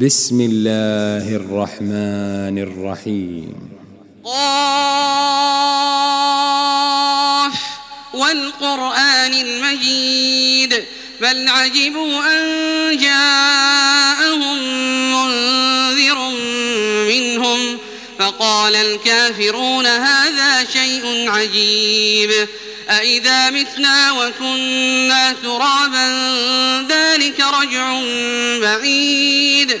بسم الله الرحمن الرحيم قاف والقرآن المجيد بل عجبوا أن جاءهم منذر منهم فقال الكافرون هذا شيء عجيب أإذا متنا وكنا ترابا ذلك رجع بعيد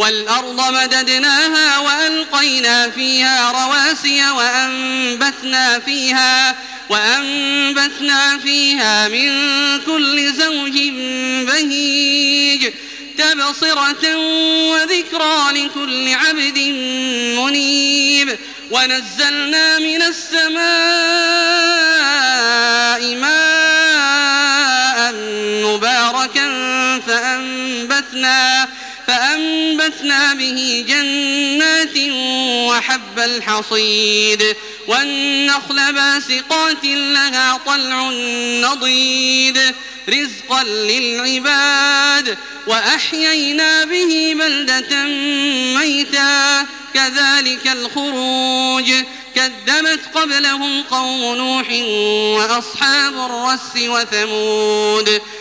والأرض مددناها وألقينا فيها رواسي وأنبتنا فيها وأنبتنا فيها من كل زوج بهيج تبصرة وذكرى لكل عبد منيب ونزلنا من السماء فأنبتنا به جنات وحب الحصيد والنخل باسقات لها طلع نضيد رزقا للعباد وأحيينا به بلدة ميتا كذلك الخروج كذبت قبلهم قوم نوح وأصحاب الرس وثمود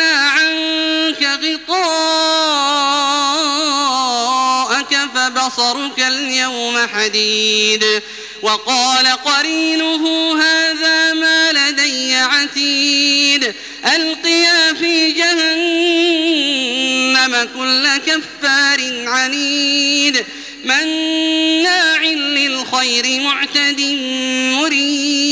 عنك غطاءك فبصرك اليوم حديد. وقال قرينه هذا ما لدي عتيد. ألقيا في جهنم كل كفار عنيد. مناع للخير معتد مريب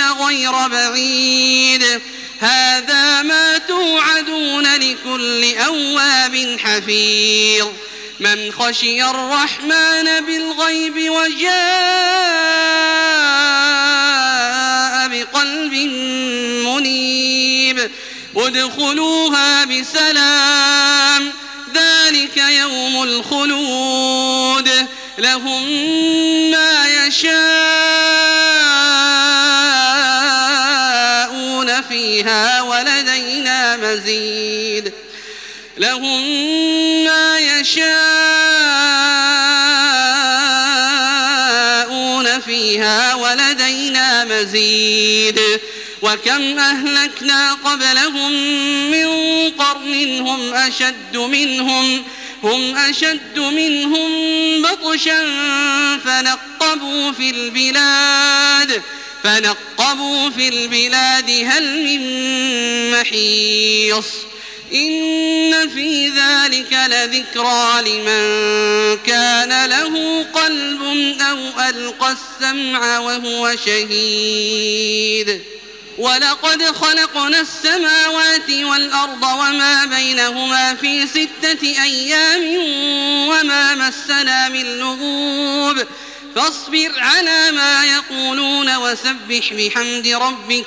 غير بعيد. هذا ما توعدون لكل أواب حفيظ. من خشي الرحمن بالغيب وجاء بقلب منيب. ادخلوها بسلام يوم الخلود. لهم ما يشاءون لهم ما يشاءون فيها ولدينا مزيد وكم أهلكنا قبلهم من قرن هم أشد منهم هم أشد منهم بطشا فنقبوا في البلاد فنقبوا في البلاد هل من محيص إن في ذلك لذكرى لمن كان له قلب أو ألقى السمع وهو شهيد. ولقد خلقنا السماوات والأرض وما بينهما في ستة أيام وما مسنا من لغوب. فاصبر على ما يقولون وسبح بحمد ربك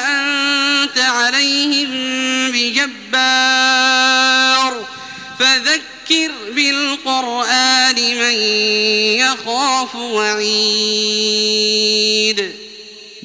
يخاف وعيد.